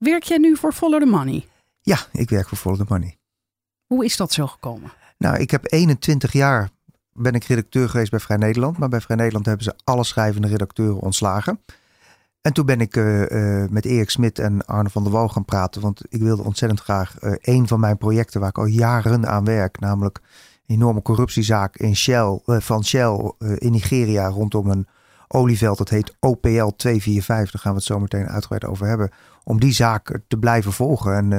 Werk jij nu voor Follow the Money? Ja, ik werk voor Follow the Money. Hoe is dat zo gekomen? Nou, ik heb 21 jaar ben ik redacteur geweest bij Vrij Nederland. Maar bij Vrij Nederland hebben ze alle schrijvende redacteuren ontslagen. En toen ben ik uh, uh, met Erik Smit en Arne van der Wal gaan praten. Want ik wilde ontzettend graag uh, een van mijn projecten waar ik al jaren aan werk. Namelijk een enorme corruptiezaak in Shell, van Shell in Nigeria rondom een olieveld. Dat heet OPL 245. Daar gaan we het zo meteen uitgebreid over hebben. Om die zaak te blijven volgen. En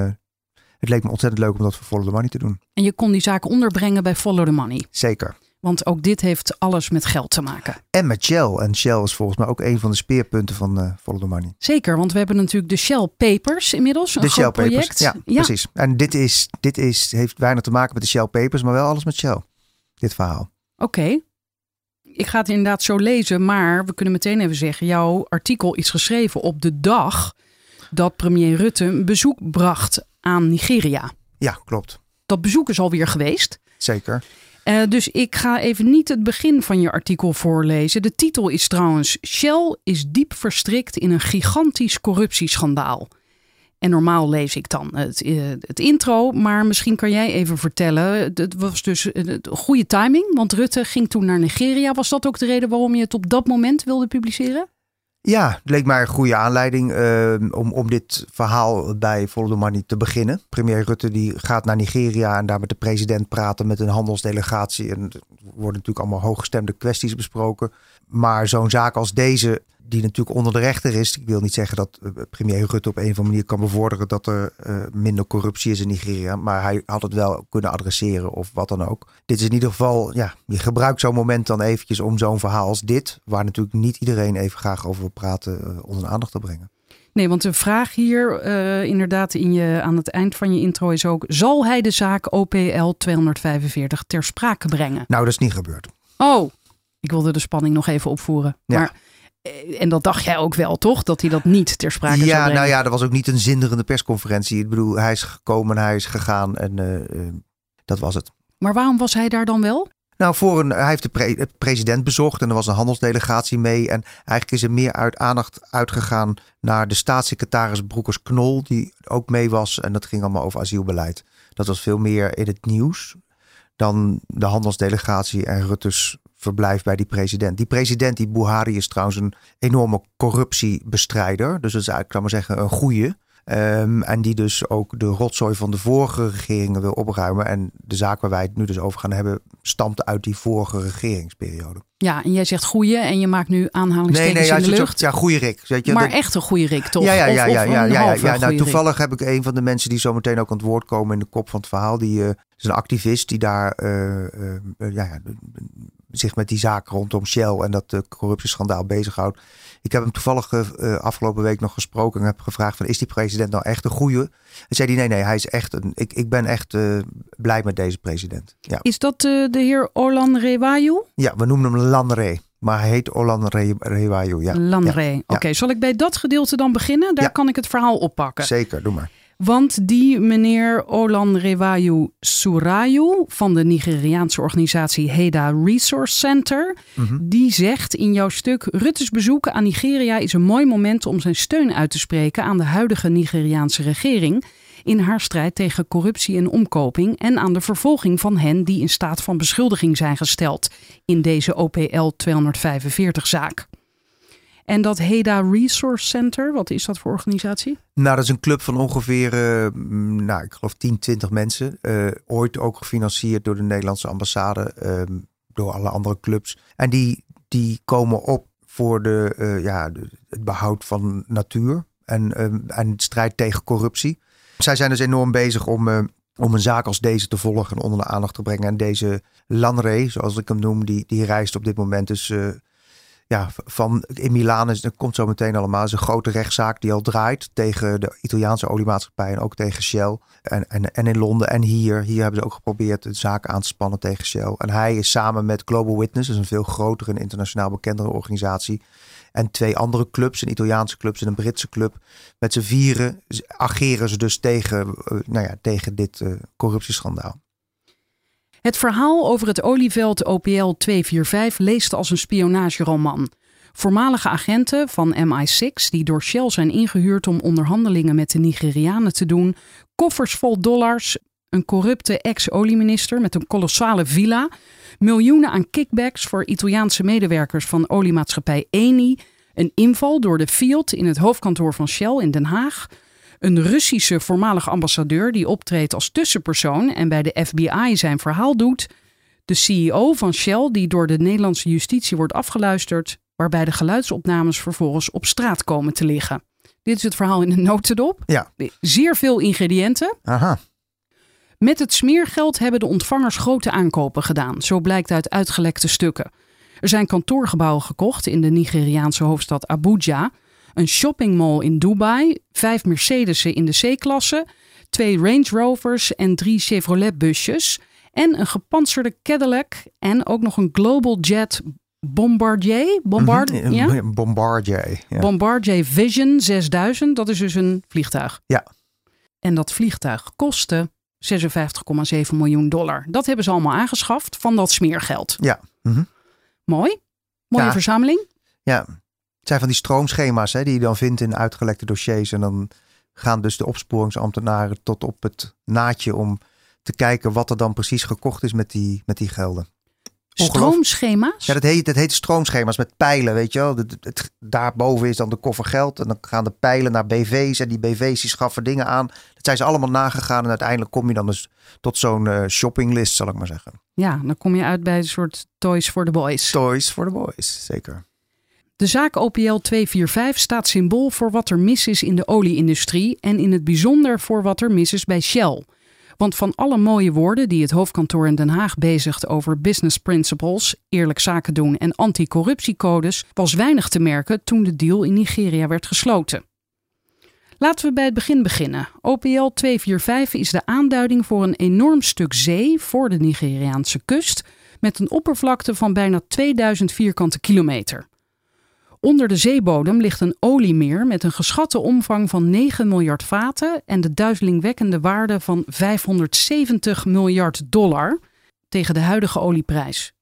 het leek me ontzettend leuk om dat voor Follow the Money te doen. En je kon die zaak onderbrengen bij Follow the Money? Zeker. Want ook dit heeft alles met geld te maken. En met Shell. En Shell is volgens mij ook een van de speerpunten van uh, Follow the Money. Zeker, want we hebben natuurlijk de Shell Papers inmiddels. Een de Shell project. Papers, ja, ja, precies. En dit, is, dit is, heeft weinig te maken met de Shell Papers, maar wel alles met Shell. Dit verhaal. Oké. Okay. Ik ga het inderdaad zo lezen, maar we kunnen meteen even zeggen... jouw artikel is geschreven op de dag dat premier Rutte een bezoek bracht aan Nigeria. Ja, klopt. Dat bezoek is alweer geweest. Zeker. Uh, dus ik ga even niet het begin van je artikel voorlezen. De titel is trouwens: Shell is diep verstrikt in een gigantisch corruptieschandaal. En normaal lees ik dan het, uh, het intro, maar misschien kan jij even vertellen. Het was dus een goede timing, want Rutte ging toen naar Nigeria. Was dat ook de reden waarom je het op dat moment wilde publiceren? Ja, het leek mij een goede aanleiding uh, om, om dit verhaal bij Follow the Money te beginnen. Premier Rutte die gaat naar Nigeria en daar met de president praten met een handelsdelegatie. En er worden natuurlijk allemaal hooggestemde kwesties besproken. Maar zo'n zaak als deze, die natuurlijk onder de rechter is. Ik wil niet zeggen dat premier Rutte op een of andere manier kan bevorderen dat er uh, minder corruptie is in Nigeria. Maar hij had het wel kunnen adresseren of wat dan ook. Dit is in ieder geval, ja, je gebruikt zo'n moment dan eventjes om zo'n verhaal als dit, waar natuurlijk niet iedereen even graag over wil praten, uh, onder de aandacht te brengen. Nee, want de vraag hier uh, inderdaad in je, aan het eind van je intro is ook... zal hij de zaak OPL 245 ter sprake brengen? Nou, dat is niet gebeurd. Oh, ik wilde de spanning nog even opvoeren. Ja. Maar en dat dacht jij ook wel, toch? Dat hij dat niet ter sprake zou Ja, brengen. nou ja, dat was ook niet een zinderende persconferentie. Ik bedoel, hij is gekomen, hij is gegaan en uh, uh, dat was het. Maar waarom was hij daar dan wel? Nou, voor een, hij heeft de pre president bezocht en er was een handelsdelegatie mee. En eigenlijk is er meer uit aandacht uitgegaan naar de staatssecretaris Broekers Knol, die ook mee was. En dat ging allemaal over asielbeleid. Dat was veel meer in het nieuws dan de handelsdelegatie en Rutte's verblijf bij die president. Die president, die Buhari, is trouwens een enorme corruptiebestrijder. Dus dat is eigenlijk, kan maar zeggen, een goeie. Um, en die dus ook de rotzooi van de vorige regeringen wil opruimen. En de zaak waar wij het nu dus over gaan hebben, stamt uit die vorige regeringsperiode. Ja, en jij zegt goeie en je maakt nu aanhalingstekens nee, nee, in de lucht. Ja, goeie Rick. Weet je, maar dat... echt een goede Rick, toch? Ja, ja, ja. Ja, ja, ja. Nou, goeie toevallig heb ik een van de mensen die zo meteen ook aan het woord komen in de kop van het verhaal. Die uh, is een activist die daar uh, uh, ja, zich met die zaak rondom Shell en dat uh, corruptieschandaal bezighoudt. Ik heb hem toevallig uh, afgelopen week nog gesproken en heb gevraagd van is die president nou echt een goeie? En zei hij nee, nee, hij is echt een, ik, ik ben echt uh, blij met deze president. Ja. Is dat uh, de heer Olan Rewayu? Ja, we noemen hem Lanre. Maar hij heet Olan Re Rewayu. Ja. Lanre. Ja. Oké, okay, zal ik bij dat gedeelte dan beginnen? Daar kan ik het verhaal oppakken. Zeker, doe maar. Want die meneer Olan Rewayu Surayu van de Nigeriaanse organisatie HEDA Resource Center, Mhm. mm -hmm. die zegt in jouw stuk: Rutte's bezoek aan Nigeria is een mooi moment om zijn steun uit te spreken aan de huidige Nigeriaanse regering in haar strijd tegen corruptie en omkoping en aan de vervolging van hen die in staat van beschuldiging zijn gesteld in deze OPL 245-zaak. En dat HEDA Resource Center, wat is dat voor organisatie? Nou, dat is een club van ongeveer, uh, nou, ik geloof 10, 20 mensen. Uh, ooit ook gefinancierd door de Nederlandse ambassade, uh, door alle andere clubs. En die, die komen op voor de, uh, ja, het behoud van natuur en, en de strijd tegen corruptie. Zij zijn dus enorm bezig om, om een zaak als deze te volgen en onder de aandacht te brengen. En deze Lanre, zoals ik hem noem, die, die reist op dit moment dus... ja, van in Milaan is, dat komt zo meteen allemaal, is een grote rechtszaak die al draait tegen de Italiaanse oliemaatschappij en ook tegen Shell. En, en, en in Londen en hier, hier hebben ze ook geprobeerd de zaak aan te spannen tegen Shell. En hij is samen met Global Witness, dus een veel grotere en internationaal bekendere organisatie, en twee andere clubs, een Italiaanse club en een Britse club. Met z'n vieren ageren ze dus tegen, uh, nou ja, tegen dit uh, corruptieschandaal. Het verhaal over het olieveld OPL 245 leest als een spionageroman. Voormalige agenten van MI6 die door Shell zijn ingehuurd om onderhandelingen met de Nigerianen te doen, koffers vol dollars, een corrupte ex-olieminister met een kolossale villa, miljoenen aan kickbacks voor Italiaanse medewerkers van oliemaatschappij Eni, een inval door de Fiat in het hoofdkantoor van Shell in Den Haag, een Russische voormalig ambassadeur die optreedt als tussenpersoon en bij de FBI zijn verhaal doet, de CEO van Shell die door de Nederlandse justitie wordt afgeluisterd, waarbij de geluidsopnames vervolgens op straat komen te liggen. Dit is het verhaal in een notendop. Ja. Zeer veel ingrediënten. Aha. Met het smeergeld hebben de ontvangers grote aankopen gedaan, zo blijkt uit uitgelekte stukken. Er zijn kantoorgebouwen gekocht in de Nigeriaanse hoofdstad Abuja, een shoppingmall in Dubai, vijf Mercedes'en in de C-klasse, twee Range Rovers en drie Chevrolet busjes en een gepantserde Cadillac en ook nog een Global Jet Bombardier. Bombard, Mhm, ja? Bombardier. Ja. Bombardier Vision 6000, dat is dus een vliegtuig. Ja. En dat vliegtuig kostte 56,7 miljoen dollar. Dat hebben ze allemaal aangeschaft van dat smeergeld. ja. Mhm. Mooi. Mooie Ja. verzameling. Ja, het zijn van die stroomschema's hè, die je dan vindt in uitgelekte dossiers. En dan gaan dus de opsporingsambtenaren tot op het naadje om te kijken wat er dan precies gekocht is met die, met die gelden. Stroomschema's. Ja, dat heet, dat heet stroomschema's met pijlen, weet je wel. Het, het- het- daarboven is dan de koffer geld en dan gaan de pijlen naar BV's en die BV's die schaffen dingen aan. Dat zijn ze allemaal nagegaan en uiteindelijk kom je dan dus tot zo'n eh, shoppinglist, zal ik maar zeggen. Ja, dan kom je uit bij een soort toys for the boys. Toys for the boys, zeker. De zaak OPL 245 staat symbool voor wat er mis is in de olieindustrie en in het bijzonder voor wat er mis is bij Shell. Want van alle mooie woorden die het hoofdkantoor in Den Haag bezigt over business principles, eerlijk zaken doen en anticorruptiecodes, was weinig te merken toen de deal in Nigeria werd gesloten. Laten we bij het begin beginnen. OPL 245 is de aanduiding voor een enorm stuk zee voor de Nigeriaanse kust met een oppervlakte van bijna 2000 vierkante kilometer. Onder de zeebodem ligt een oliemeer met een geschatte omvang van 9 miljard vaten en de duizelingwekkende waarde van 570 miljard dollar tegen de huidige olieprijs.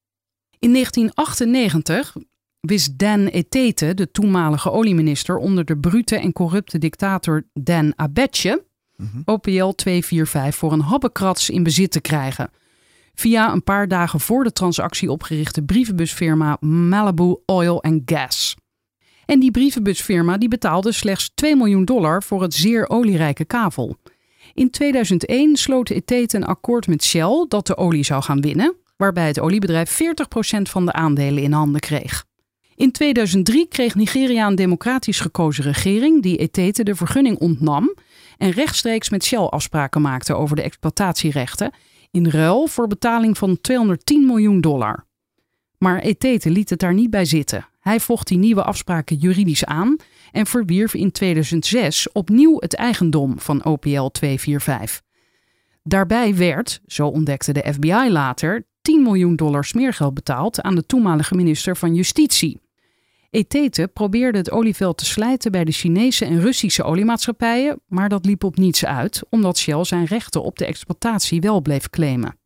In 1998 wist Dan Etete, de toenmalige olieminister onder de brute en corrupte dictator Dan Abetje, OPL 245 voor een habbekrats in bezit te krijgen. Via een paar dagen voor de transactie opgerichte brievenbusfirma Malibu Oil and Gas. En die brievenbusfirma die betaalde slechts 2 miljoen dollar voor het zeer olierijke kavel. In 2001 sloot Etete een akkoord met Shell dat de olie zou gaan winnen, waarbij het oliebedrijf 40% van de aandelen in handen kreeg. In 2003 kreeg Nigeria een democratisch gekozen regering die Etete de vergunning ontnam en rechtstreeks met Shell afspraken maakte over de exploitatierechten in ruil voor betaling van 210 miljoen dollar. Maar Etete liet het daar niet bij zitten. Hij vocht die nieuwe afspraken juridisch aan en verwierf in 2006 opnieuw het eigendom van OPL 245. Daarbij werd, zo ontdekte de FBI later, 10 miljoen dollar smeergeld betaald aan de toenmalige minister van Justitie. Etete probeerde het olieveld te slijten bij de Chinese en Russische oliemaatschappijen, maar dat liep op niets uit, omdat Shell zijn rechten op de exploitatie wel bleef claimen.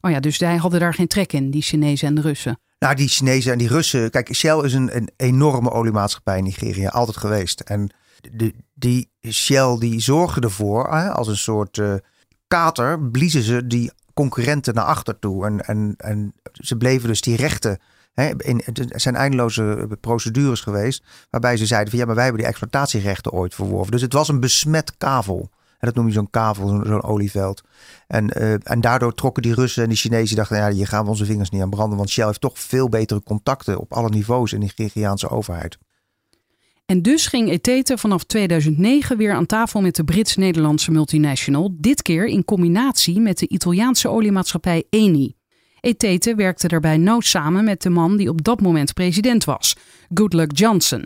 Oh ja, dus hij hadden daar geen trek in, die Chinezen en Russen. Nou, die Chinezen en die Russen. Kijk, Shell is een, een enorme oliemaatschappij in Nigeria, altijd geweest. En de, die Shell die zorgen ervoor, hè, als een soort eh, kater, bliezen ze die concurrenten naar achter toe. En, en, en ze bleven dus die rechten. Hè, in, er zijn eindeloze procedures geweest waarbij ze zeiden van ja, maar wij hebben die exploitatierechten ooit verworven. Dus het was een besmet kavel. En dat noem je zo'n kavel, zo'n olieveld. En, eh, en daardoor trokken die Russen en die Chinezen dachten, ja, hier gaan we onze vingers niet aan branden. Want Shell heeft toch veel betere contacten op alle niveaus in de Nigeriaanse overheid. En dus ging Etete vanaf 2009 weer aan tafel met de Brits-Nederlandse multinational, dit keer in combinatie met de Italiaanse oliemaatschappij Eni. Etete werkte daarbij nauw samen met de man die op dat moment president was, Goodluck Johnson.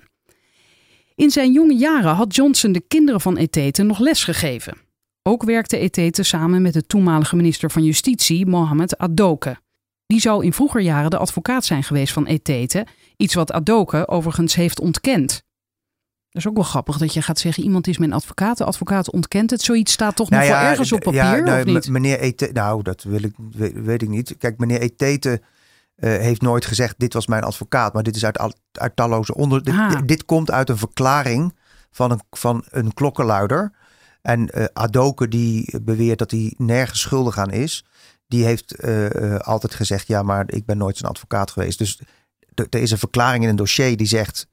In zijn jonge jaren had Johnson de kinderen van Etete nog les gegeven. Ook werkte Etete samen met de toenmalige minister van Justitie, Mohamed Adoke. Die zou in vroeger jaren de advocaat zijn geweest van Etete, iets wat Adoke overigens heeft ontkend. Dat is ook wel grappig dat je gaat zeggen: iemand is mijn advocaat. De advocaat ontkent het. Zoiets staat toch nog Nou wel ja, ergens op papier? Ja, nou, of niet? m- meneer Etete, nou, dat wil ik, weet, weet ik niet. Kijk, meneer Etete heeft nooit gezegd: dit was mijn advocaat, maar dit is uit, al- uit talloze onder. Dit, Ah. dit- dit komt uit een verklaring van een, van een klokkenluider. En eh Adoke, die beweert dat hij nergens schuldig aan is, die heeft eh, eh, altijd gezegd: ja, maar ik ben nooit zijn advocaat geweest. Dus er is een verklaring in een dossier die zegt.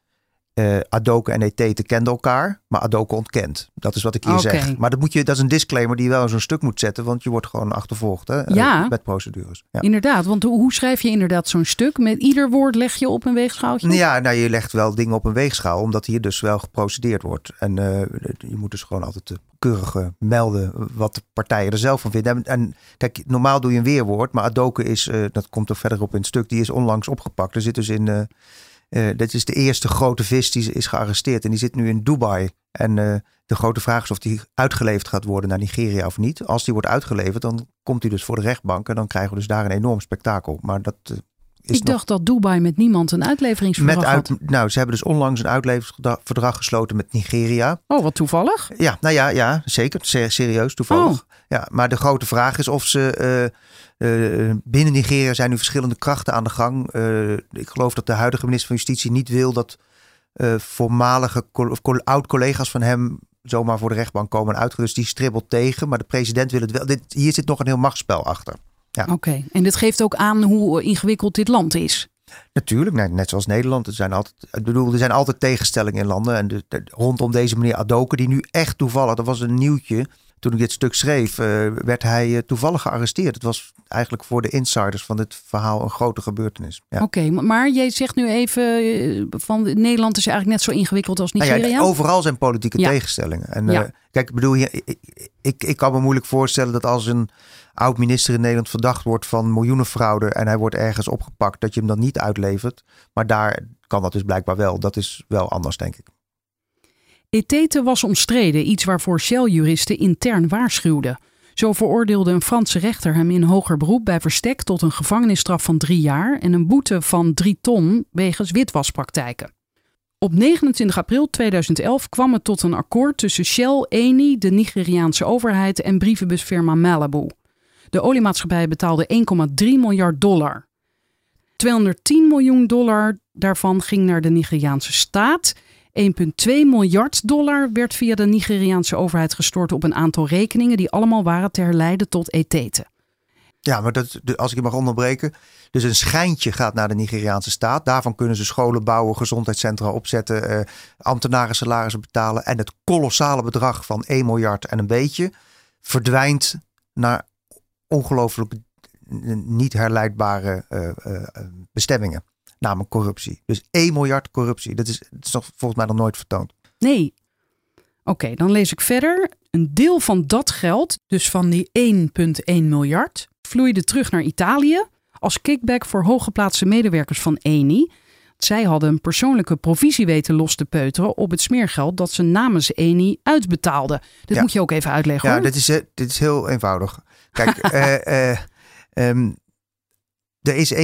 Eh Adoke en Etete kenden elkaar, maar Adoke ontkent. Dat is wat ik hier zeg. Maar dat, moet je, dat is een disclaimer die je wel in zo'n stuk moet zetten, want je wordt gewoon achtervolgd hè, eh, Ja. met procedures. Ja. Inderdaad, want hoe schrijf je inderdaad zo'n stuk? Met ieder woord leg je op een weegschaaltje? Ja, nou, je legt wel dingen op een weegschaal, omdat hier dus wel geprocedeerd wordt. En eh, je moet dus gewoon altijd keurig melden wat de partijen er zelf van vinden. En, en kijk, normaal doe je een weerwoord, maar Adoke is, dat komt er verderop in het stuk, die is onlangs opgepakt. Er zit dus in, eh, dit is de eerste grote vis die is gearresteerd en die zit nu in Dubai. En eh, de grote vraag is of die uitgeleverd gaat worden naar Nigeria of niet. Als die wordt uitgeleverd, dan komt hij dus voor de rechtbank en dan krijgen we dus daar een enorm spektakel. Maar dat eh, is Ik nog dacht dat Dubai met niemand een uitleveringsverdrag met had. uit, nou, ze hebben dus onlangs een uitleveringsverdrag gesloten met Nigeria. Oh, wat toevallig. Ja, nou ja, ja zeker. Se- serieus, toevallig. Oh. Ja, maar de grote vraag is of ze. eh, eh, binnen Nigeria zijn nu verschillende krachten aan de gang. Eh, ik geloof dat de huidige minister van Justitie niet wil dat eh, voormalige of col- oud-collega's van hem zomaar voor de rechtbank komen en uit. Dus die stribbelt tegen. Maar de president wil het wel. Dit, hier zit nog een heel machtsspel achter. Ja. Oké, en dit geeft ook aan hoe ingewikkeld dit land is. Natuurlijk, net, zoals Nederland. Er zijn, altijd, ik bedoel, er zijn altijd tegenstellingen in landen. En de, de- rondom deze meneer Adoke, die nu echt toevallig, dat was een nieuwtje. Toen ik dit stuk schreef, eh, werd hij eh, toevallig gearresteerd. Het was eigenlijk voor de insiders van dit verhaal een grote gebeurtenis. Ja. Oké, maar- maar jij zegt nu even eh, van Nederland is eigenlijk net zo ingewikkeld als Nou Nigeria. ja, overal zijn politieke Ja. tegenstellingen. En kijk, ik bedoel, ik, ik, ik kan me moeilijk voorstellen dat als een oud minister in Nederland verdacht wordt van miljoenenfraude en hij wordt ergens opgepakt, dat je hem dan niet uitlevert. Maar daar kan dat dus blijkbaar wel. Dat is wel anders, denk ik. Etete was omstreden, iets waarvoor Shell-juristen intern waarschuwden. Zo veroordeelde een Franse rechter hem in hoger beroep bij verstek tot een gevangenisstraf van drie jaar en een boete van drie ton wegens witwaspraktijken. Op 29 april 2011 kwam het tot een akkoord tussen Shell, Eni, de Nigeriaanse overheid en brievenbusfirma Malibu. De oliemaatschappij betaalde 1,3 miljard dollar. 210 miljoen dollar daarvan ging naar de Nigeriaanse staat. 1,2 miljard dollar werd via de Nigeriaanse overheid gestort op een aantal rekeningen die allemaal waren te herleiden tot eteten. Ja, maar dat, als ik je mag onderbreken. Dus een schijntje gaat naar de Nigeriaanse staat. Daarvan kunnen ze scholen bouwen, gezondheidscentra opzetten, eh, ambtenaren salarissen betalen. En het kolossale bedrag van 1 miljard en een beetje verdwijnt naar ongelooflijk niet herleidbare eh, eh, eh, bestemmingen. Namelijk corruptie. Dus 1 miljard corruptie. Dat is, dat is volgens mij nog nooit vertoond. Nee. Oké, dan lees ik verder. Een deel van dat geld, dus van die 1,1 miljard, vloeide terug naar Italië als kickback voor hooggeplaatste medewerkers van Eni. Zij hadden een persoonlijke provisie weten los te peuteren op het smeergeld dat ze namens Eni uitbetaalden. Dit Ja. moet je ook even uitleggen Ja, hoor. dit is, eh, dit is heel eenvoudig. Kijk, ehm, er is 1,1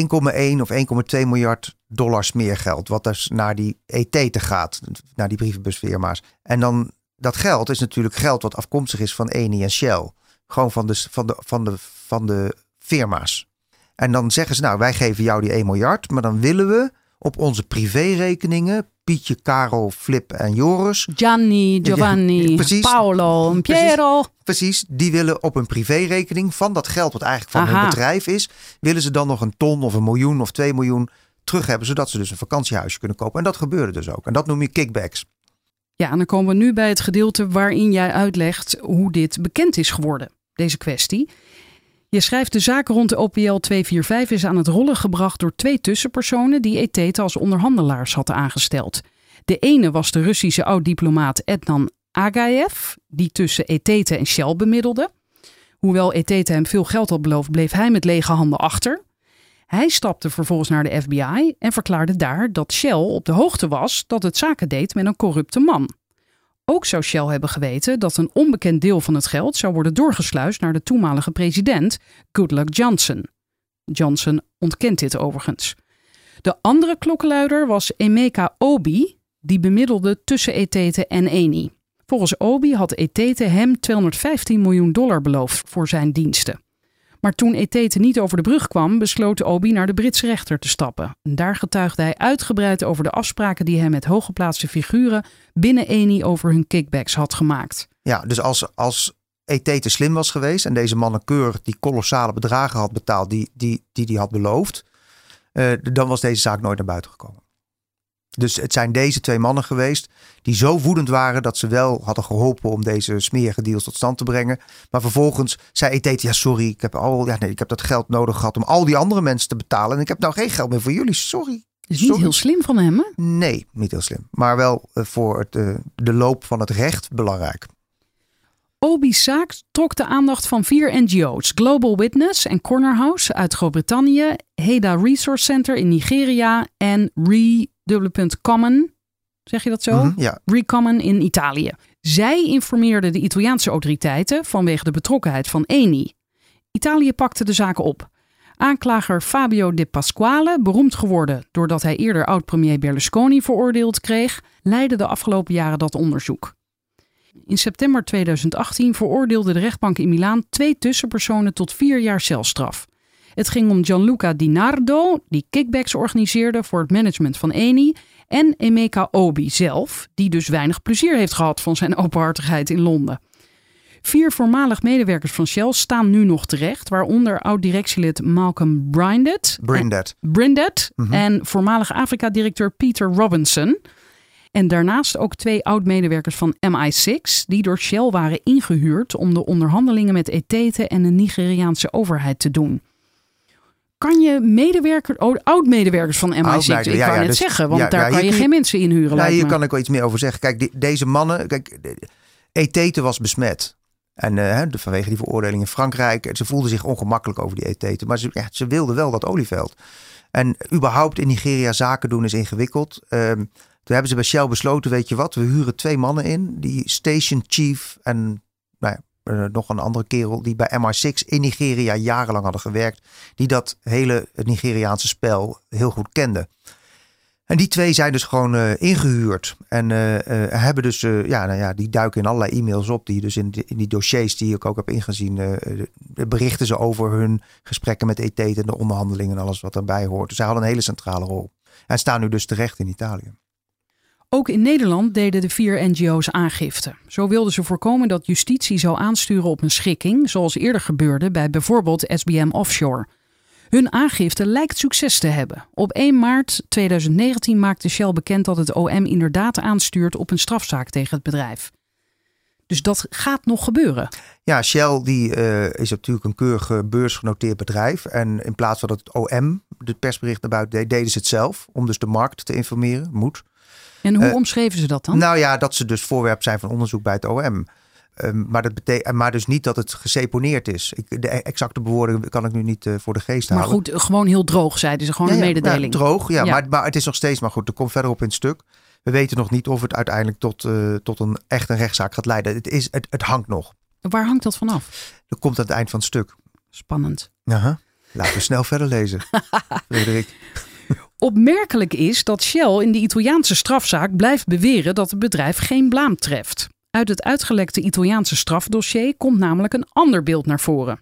of 1,2 miljard dollar smeergeld. Wat dus naar die ET gaat. Naar die brievenbusfirma's. En dan, dat geld is natuurlijk geld wat afkomstig is van Eni en Shell. Gewoon van de, van de, van de, van de firma's. En dan zeggen ze, nou, wij geven jou die 1 miljard. Maar dan willen we op onze privérekeningen... Pietje, Karel, Flip en Joris... Gianni, Giovanni, Ja, precies. Paolo en Precies. Piero. Precies, die willen op een privérekening van dat geld wat eigenlijk van Aha. hun bedrijf is, willen ze dan nog een ton of een miljoen of twee miljoen terug hebben, zodat ze dus een vakantiehuisje kunnen kopen. En dat gebeurde dus ook. En dat noem je kickbacks. Ja, en dan komen we nu bij het gedeelte waarin jij uitlegt hoe dit bekend is geworden, deze kwestie. Je schrijft de zaak rond de OPL 245 is aan het rollen gebracht door twee tussenpersonen die Etete als onderhandelaars hadden aangesteld. De ene was de Russische oud-diplomaat Ednan Agaev, die tussen Etete en Shell bemiddelde. Hoewel Etete hem veel geld had beloofd, bleef hij met lege handen achter. Hij stapte vervolgens naar de FBI en verklaarde daar dat Shell op de hoogte was dat het zaken deed met een corrupte man. Ook zou Shell hebben geweten dat een onbekend deel van het geld zou worden doorgesluist naar de toenmalige president Goodluck Johnson. Johnson ontkent dit overigens. De andere klokkenluider was Emeka Obi, die bemiddelde tussen Etete en Eni. Volgens Obi had Etete hem 215 miljoen dollar beloofd voor zijn diensten. Maar toen Etete niet over de brug kwam, besloot Obi naar de Britse rechter te stappen. En daar getuigde hij uitgebreid over de afspraken die hij met hooggeplaatste figuren binnen Eni over hun kickbacks had gemaakt. Ja, dus als, als Etete slim was geweest en deze mannen keurig die kolossale bedragen had betaald die hij die, die, die had beloofd, uh, dan was deze zaak nooit naar buiten gekomen. Dus het zijn deze twee mannen geweest die zo woedend waren dat ze wel hadden geholpen om deze smerige deals tot stand te brengen. Maar vervolgens zei Etete, ja sorry, ik heb, al, ja, nee, ik heb dat geld nodig gehad om al die andere mensen te betalen. En ik heb nou geen geld meer voor jullie, sorry. Is niet heel slim van hem, hè? Nee, niet heel slim. Maar wel uh, voor het, uh, de loop van het recht belangrijk. Obi's zaak trok de aandacht van vier NGO's: Global Witness en Corner House uit Groot-Brittannië, HEDA Resource Center in Nigeria en Re.common, zeg je dat zo? Mm -hmm, ja. Recommon in Italië. Zij informeerden de Italiaanse autoriteiten vanwege de betrokkenheid van Eni. Italië pakte de zaak op. Aanklager Fabio De Pasquale, beroemd geworden doordat hij eerder oud-premier Berlusconi veroordeeld kreeg, leidde de afgelopen jaren dat onderzoek. In september 2018 veroordeelde de rechtbank in Milaan twee tussenpersonen tot vier jaar celstraf. Het ging om Gianluca Di Nardo, die kickbacks organiseerde voor het management van Eni, en Emeka Obi zelf, die dus weinig plezier heeft gehad van zijn openhartigheid in Londen. Vier voormalig medewerkers van Shell staan nu nog terecht, waaronder oud-directielid Malcolm Brindet, Brindet. Brindet mm -hmm. en voormalig Afrika-directeur Peter Robinson. En daarnaast ook twee oud-medewerkers van MI6, die door Shell waren ingehuurd om de onderhandelingen met Etete en de Nigeriaanse overheid te doen. Kan je medewerker, oud-medewerkers van MI6, ik ja, kan ja, het dus, zeggen, want ja, daar kan je, geen mensen inhuren. Ja, hier kan ik wel iets meer over zeggen. Kijk, die, deze mannen, kijk, Etete was besmet. En uh, vanwege die veroordeling in Frankrijk, ze voelden zich ongemakkelijk over die Etete, maar ze, ja, ze wilden wel dat olieveld. En überhaupt in Nigeria zaken doen is ingewikkeld. Uh, toen hebben ze bij Shell besloten, weet je wat, we huren twee mannen in. Die station chief en uh, nog een andere kerel die bij MI6 in Nigeria jarenlang hadden gewerkt. Die dat hele Nigeriaanse spel heel goed kenden. En die twee zijn dus gewoon uh, ingehuurd. En uh, hebben dus, ja, nou ja, die duiken in allerlei e-mails op. Die dus in, in die dossiers die ik ook heb ingezien, berichten ze over hun gesprekken met ET en de onderhandelingen en alles wat erbij hoort. Dus zij hadden een hele centrale rol. En staan nu dus terecht in Italië. Ook in Nederland deden de vier NGO's aangifte. Zo wilden ze voorkomen dat justitie zou aansturen op een schikking, zoals eerder gebeurde bij bijvoorbeeld SBM Offshore. Hun aangifte lijkt succes te hebben. Op 1 maart 2019 maakte Shell bekend dat het OM inderdaad aanstuurt op een strafzaak tegen het bedrijf. Dus dat gaat nog gebeuren. Ja, Shell die, uh, is natuurlijk een keurig beursgenoteerd bedrijf. En in plaats van dat het OM de persbericht naar buiten deed, deden ze het zelf. Om dus de markt te informeren. Moet. En hoe uh, omschreven ze dat dan? Nou ja, dat ze dus voorwerp zijn van onderzoek bij het OM. Um, maar, dat betekent, maar dus niet dat het geseponeerd is. Ik, de exacte bewoording kan ik nu niet uh, voor de geest maar halen. Maar goed, gewoon heel droog zeiden ze. Gewoon ja, een mededeling. Ja, droog, ja. ja. Maar, maar het is nog steeds maar goed. Er komt verderop in het stuk. We weten nog niet of het uiteindelijk tot, uh, tot een echt een rechtszaak gaat leiden. Het, is, het, het hangt nog. Waar hangt dat vanaf? Dat komt aan het eind van het stuk. Spannend. Aha. Laten we snel verder lezen. Frederik. Opmerkelijk is dat Shell in de Italiaanse strafzaak blijft beweren dat het bedrijf geen blaam treft. Uit het uitgelekte Italiaanse strafdossier komt namelijk een ander beeld naar voren.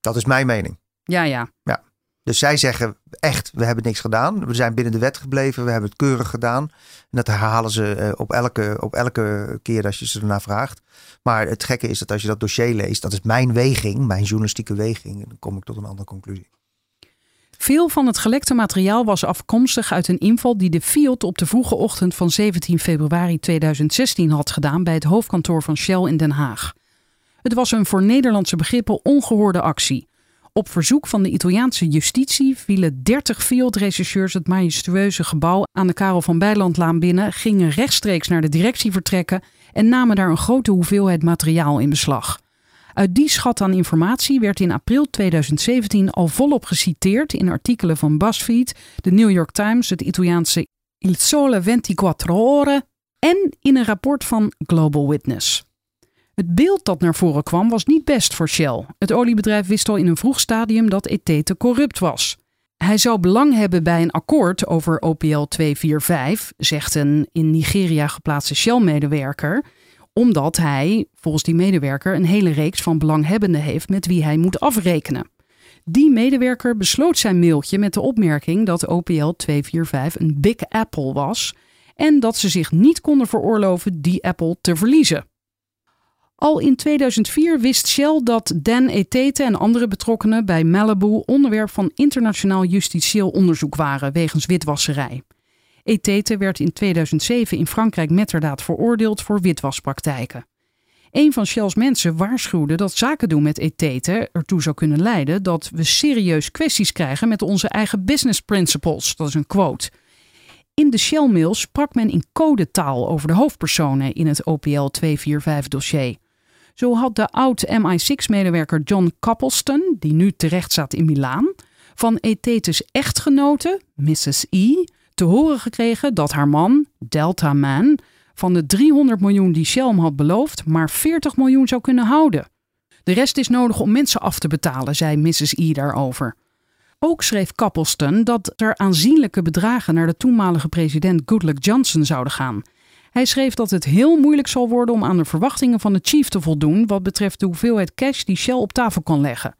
Dat is mijn mening. Ja, ja. ja. Dus zij zeggen echt, we hebben niks gedaan. We zijn binnen de wet gebleven, we hebben het keurig gedaan. En dat herhalen ze op elke, op elke keer als je ze ernaar vraagt. Maar het gekke is dat als je dat dossier leest, dat is mijn weging, mijn journalistieke weging. En dan kom ik tot een andere conclusie. Veel van het gelekte materiaal was afkomstig uit een inval die de Fiat op de vroege ochtend van 17 februari 2016 had gedaan bij het hoofdkantoor van Shell in Den Haag. Het was een voor Nederlandse begrippen ongehoorde actie. Op verzoek van de Italiaanse justitie vielen 30 Fiat-rechercheurs het majestueuze gebouw aan de Karel van Bijlandlaan binnen, gingen rechtstreeks naar de directie vertrekken en namen daar een grote hoeveelheid materiaal in beslag. Uit die schat aan informatie werd in april 2017 al volop geciteerd in artikelen van BuzzFeed, de New York Times, het Italiaanse Il Sole 24 Ore en in een rapport van Global Witness. Het beeld dat naar voren kwam was niet best voor Shell. Het oliebedrijf wist al in een vroeg stadium dat Etete corrupt was. Hij zou belang hebben bij een akkoord over OPL 245, zegt een in Nigeria geplaatste Shell-medewerker, omdat hij, volgens die medewerker, een hele reeks van belanghebbenden heeft met wie hij moet afrekenen. Die medewerker besloot zijn mailtje met de opmerking dat OPL 245 een Big Apple was en dat ze zich niet konden veroorloven die Apple te verliezen. Al in 2004 wist Shell dat Dan Etete en andere betrokkenen bij Malibu onderwerp van internationaal justitieel onderzoek waren wegens witwasserij. Etete werd in 2007 in Frankrijk metterdaad veroordeeld voor witwaspraktijken. Een van Shell's mensen waarschuwde dat zaken doen met Etete ertoe zou kunnen leiden dat we serieus kwesties krijgen met onze eigen business principles. Dat is een quote. In de Shell-mail sprak men in codetaal over de hoofdpersonen in het OPL 245-dossier. Zo had de oud MI6-medewerker John Copleston, die nu terecht staat in Milaan, van Etetes echtgenote, Mrs. E, te horen gekregen dat haar man, Delta Man, van de 300 miljoen die Shell had beloofd, maar 40 miljoen zou kunnen houden. De rest is nodig om mensen af te betalen, zei Mrs. E daarover. Ook schreef Copleston dat er aanzienlijke bedragen naar de toenmalige president Goodluck Johnson zouden gaan. Hij schreef dat het heel moeilijk zal worden om aan de verwachtingen van de chief te voldoen wat betreft de hoeveelheid cash die Shell op tafel kan leggen.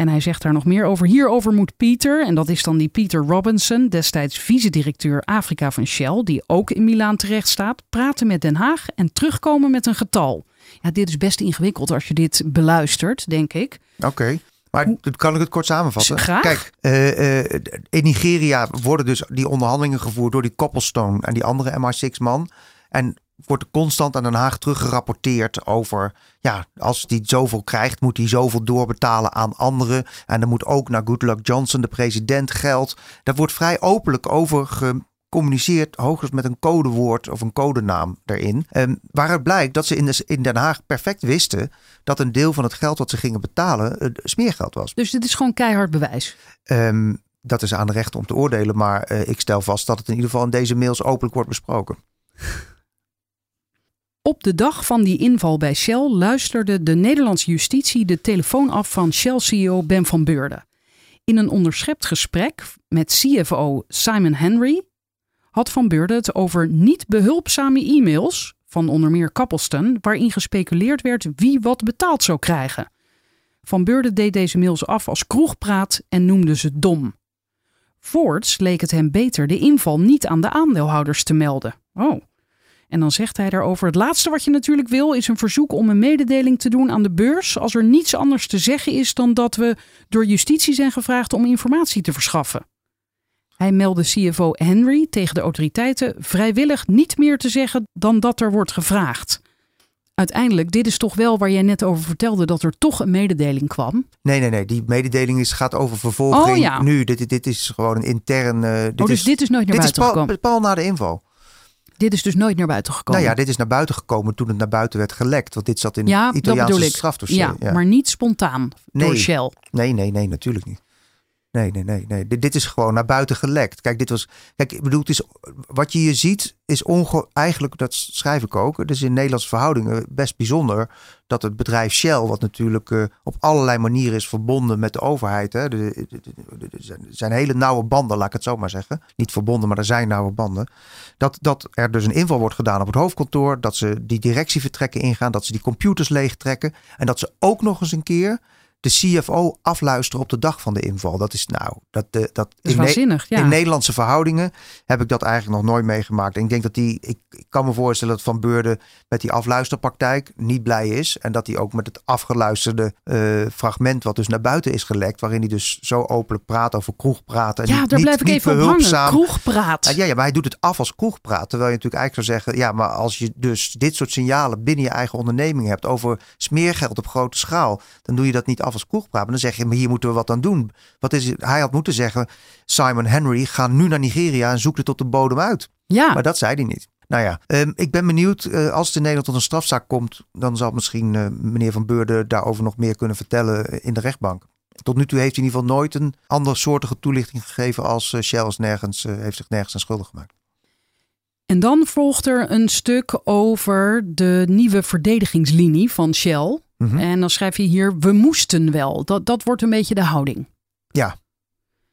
En hij zegt daar nog meer over. Hierover moet Peter, en dat is dan die Peter Robinson, destijds vice-directeur Afrika van Shell, die ook in Milaan terecht staat, praten met Den Haag en terugkomen met een getal. Ja, dit is best ingewikkeld als je dit beluistert, denk ik. Oké. Maar kan ik het kort samenvatten? Graag. Kijk, uh, uh, in Nigeria worden dus die onderhandelingen gevoerd door die Copplestone en die andere MI6-man. En wordt constant aan Den Haag teruggerapporteerd over, ja, als die zoveel krijgt, moet hij zoveel doorbetalen aan anderen. En er moet ook naar Goodluck Johnson, de president, geld. Daar wordt vrij openlijk over gecommuniceerd, hoogstens met een codewoord of een codenaam erin. Um, waaruit blijkt dat ze in, de, in Den Haag perfect wisten dat een deel van het geld wat ze gingen betalen uh, smeergeld was. Dus dit is gewoon keihard bewijs? Um, dat is aan de recht om te oordelen, maar uh, ik stel vast dat het in ieder geval in deze mails openlijk wordt besproken. Op de dag van die inval bij Shell luisterde de Nederlandse justitie de telefoon af van Shell-CEO Ben van Beurden. In een onderschept gesprek met CFO Simon Henry had Van Beurden het over niet behulpzame e-mails van onder meer Kappelston, waarin gespeculeerd werd wie wat betaald zou krijgen. Van Beurden deed deze mails af als kroegpraat en noemde ze dom. Voorts leek het hem beter de inval niet aan de aandeelhouders te melden. Oh. En dan zegt hij daarover: Het laatste wat je natuurlijk wil is een verzoek om een mededeling te doen aan de beurs. als er niets anders te zeggen is dan dat we door justitie zijn gevraagd om informatie te verschaffen. Hij meldde CFO Henry tegen de autoriteiten vrijwillig niet meer te zeggen dan dat er wordt gevraagd. Uiteindelijk, dit is toch wel waar jij net over vertelde dat er toch een mededeling kwam. Nee, nee, nee. Die mededeling is, gaat over vervolging oh, ja. nu. Dit, dit is gewoon een intern. Uh, dit oh, dus is, dit is nooit naar dit buiten is pal, gekomen. pal na de inval. Dit is dus nooit naar buiten gekomen. Nou ja, dit is naar buiten gekomen toen het naar buiten werd gelekt. Want dit zat in ja, het Italiaanse strafdossier. Ja, ja, maar niet spontaan nee. door Shell. Nee, nee, nee, natuurlijk niet. Nee, nee, nee, nee. Dit, dit is gewoon naar buiten gelekt. Kijk, dit was. Kijk, ik bedoel, het is, wat je hier ziet, is onge, eigenlijk, dat schrijf ik ook. Dus in Nederlandse verhoudingen best bijzonder dat het bedrijf Shell, wat natuurlijk uh, op allerlei manieren is verbonden met de overheid. Er zijn hele nauwe banden, laat ik het zo maar zeggen. Niet verbonden, maar er zijn nauwe banden. Dat, dat er dus een inval wordt gedaan op het hoofdkantoor. Dat ze die directievertrekken ingaan. Dat ze die computers leegtrekken. En dat ze ook nog eens een keer de CFO afluisteren op de dag van de inval. Dat is nou, dat, uh, dat, dat is in, waanzinnig, ja. in Nederlandse verhoudingen heb ik dat eigenlijk nog nooit meegemaakt. En ik denk dat die, ik, ik kan me voorstellen dat Van Beurden met die afluisterpraktijk niet blij is. En dat hij ook met het afgeluisterde uh, fragment, wat dus naar buiten is gelekt, waarin hij dus zo openlijk praat over kroegpraat. En ja, daar niet, blijf ik niet even op hangen. Kroegpraat. Ja, ja, maar hij doet het af als kroegpraat. Terwijl je natuurlijk eigenlijk zou zeggen, ja, maar als je dus dit soort signalen binnen je eigen onderneming hebt over smeergeld op grote schaal, dan doe je dat niet af als kroegpraat. Maar dan zeg je, maar hier moeten we wat aan doen. Wat is? Hij had moeten zeggen, Simon Henry, ga nu naar Nigeria en zoek het tot de bodem uit. Ja. Maar dat zei hij niet. Nou ja, ehm, ik ben benieuwd. eh, als het in Nederland tot een strafzaak komt, dan zal misschien eh, meneer Van Beurden daarover nog meer kunnen vertellen in de rechtbank. Tot nu toe heeft hij in ieder geval nooit een andere soortige toelichting gegeven als eh, Shell is nergens, eh, heeft zich nergens aan schuldig gemaakt. En dan volgt er een stuk over de nieuwe verdedigingslinie van Shell. Mhm. En dan schrijf je hier, we moesten wel. Dat, dat wordt een beetje de houding. Ja.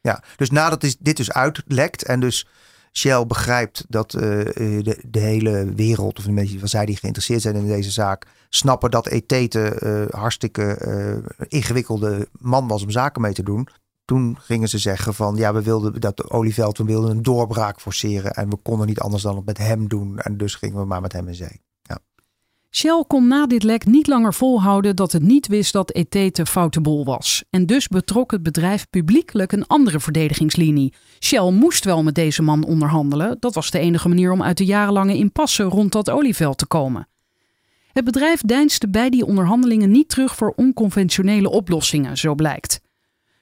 ja, dus nadat dit dus uitlekt en dus Shell begrijpt dat eh, eh, de, de hele wereld, of een beetje van zij die geïnteresseerd zijn in deze zaak, snappen dat Etete eh hartstikke ingewikkelde man was om zaken mee te doen. Toen gingen ze zeggen van ja, we wilden dat Olieveld, we wilden een doorbraak forceren en we konden niet anders dan het met hem doen. En dus gingen we maar met hem in zee. Shell kon na dit lek niet langer volhouden dat het niet wist dat Etete foute bol was. En dus betrok het bedrijf publiekelijk een andere verdedigingslinie. Shell moest wel met deze man onderhandelen. Dat was de enige manier om uit de jarenlange impasse rond dat olieveld te komen. Het bedrijf deinsde bij die onderhandelingen niet terug voor onconventionele oplossingen, zo blijkt.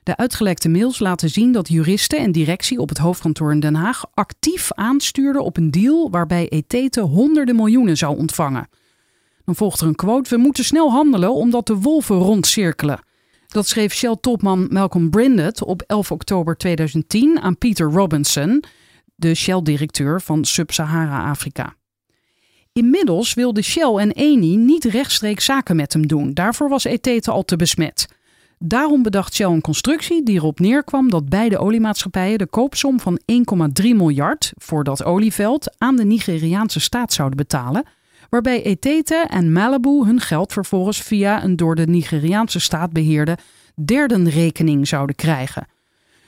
De uitgelekte mails laten zien dat juristen en directie op het hoofdkantoor in Den Haag actief aanstuurden op een deal waarbij Etete honderden miljoenen zou ontvangen. Dan volgt er een quote: We moeten snel handelen omdat de wolven rondcirkelen. Dat schreef Shell-topman Malcolm Brinded op 11 oktober 2010 aan Peter Robinson, de Shell-directeur van Sub-Sahara-Afrika. Inmiddels wilden Shell en Eni niet rechtstreeks zaken met hem doen. Daarvoor was Etete al te besmet. Daarom bedacht Shell een constructie die erop neerkwam dat beide oliemaatschappijen de koopsom van 1,3 miljard voor dat olieveld aan de Nigeriaanse staat zouden betalen, waarbij Etete en Malibu hun geld vervolgens via een door de Nigeriaanse staat beheerde derdenrekening zouden krijgen.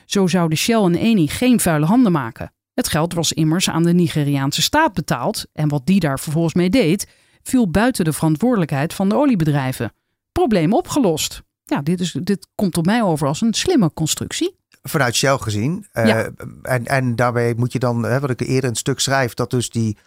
Zo zouden Shell en Eni geen vuile handen maken. Het geld was immers aan de Nigeriaanse staat betaald en wat die daar vervolgens mee deed, viel buiten de verantwoordelijkheid van de oliebedrijven. Probleem opgelost. Ja, dit, is, dit komt op mij over als een slimme constructie. vanuit Shell gezien. Eh, en, en daarbij moet je dan, hè, wat ik eerder in het stuk schrijf, dat dus die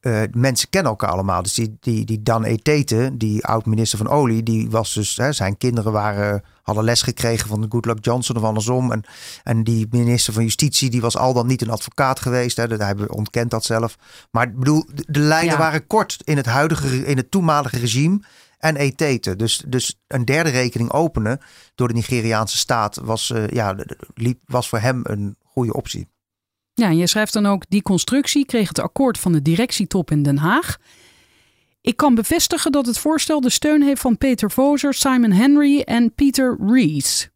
eh, mensen kennen elkaar allemaal. Dus die, die, die Dan Etete, die oud-minister van Olie, die was dus, hè, zijn kinderen waren, hadden les gekregen van Goodluck Johnson of andersom. En, en die minister van Justitie, die was al dan niet een advocaat geweest. Hè, dat, hij ontkent dat zelf. Maar ik bedoel, de, de lijnen Ja. waren kort in het huidige, in het toenmalige regime. En Etete. Dus, dus een derde rekening openen door de Nigeriaanse staat was, eh, ja, liep, was voor hem een goede optie. Ja, en je schrijft dan ook, die constructie kreeg het akkoord van de directietop in Den Haag. Ik kan bevestigen dat het voorstel de steun heeft van Peter Voser, Simon Henry en Peter Rees.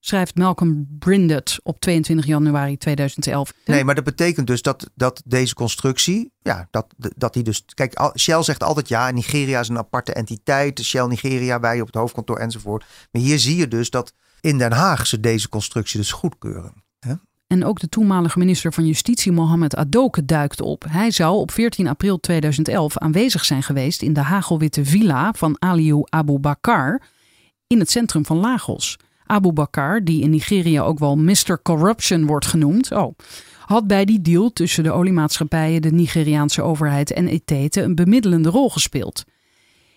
Schrijft Malcolm Brinded op 22 januari 2011. Nee, maar dat betekent dus dat, dat deze constructie, ja, dat, dat die dus. Kijk, Shell zegt altijd ja, Nigeria is een aparte entiteit. Shell Nigeria, wij op het hoofdkantoor enzovoort. Maar hier zie je dus dat in Den Haag ze deze constructie dus goedkeuren. En ook de toenmalige minister van Justitie Mohamed Adoke duikt op. Hij zou op 14 april 2011 aanwezig zijn geweest in de hagelwitte villa van Aliou Abu Bakar in het centrum van Lagos. Abu Bakar, die in Nigeria ook wel Mr. Corruption wordt genoemd, oh, had bij die deal tussen de oliemaatschappijen, de Nigeriaanse overheid en Etete een bemiddelende rol gespeeld.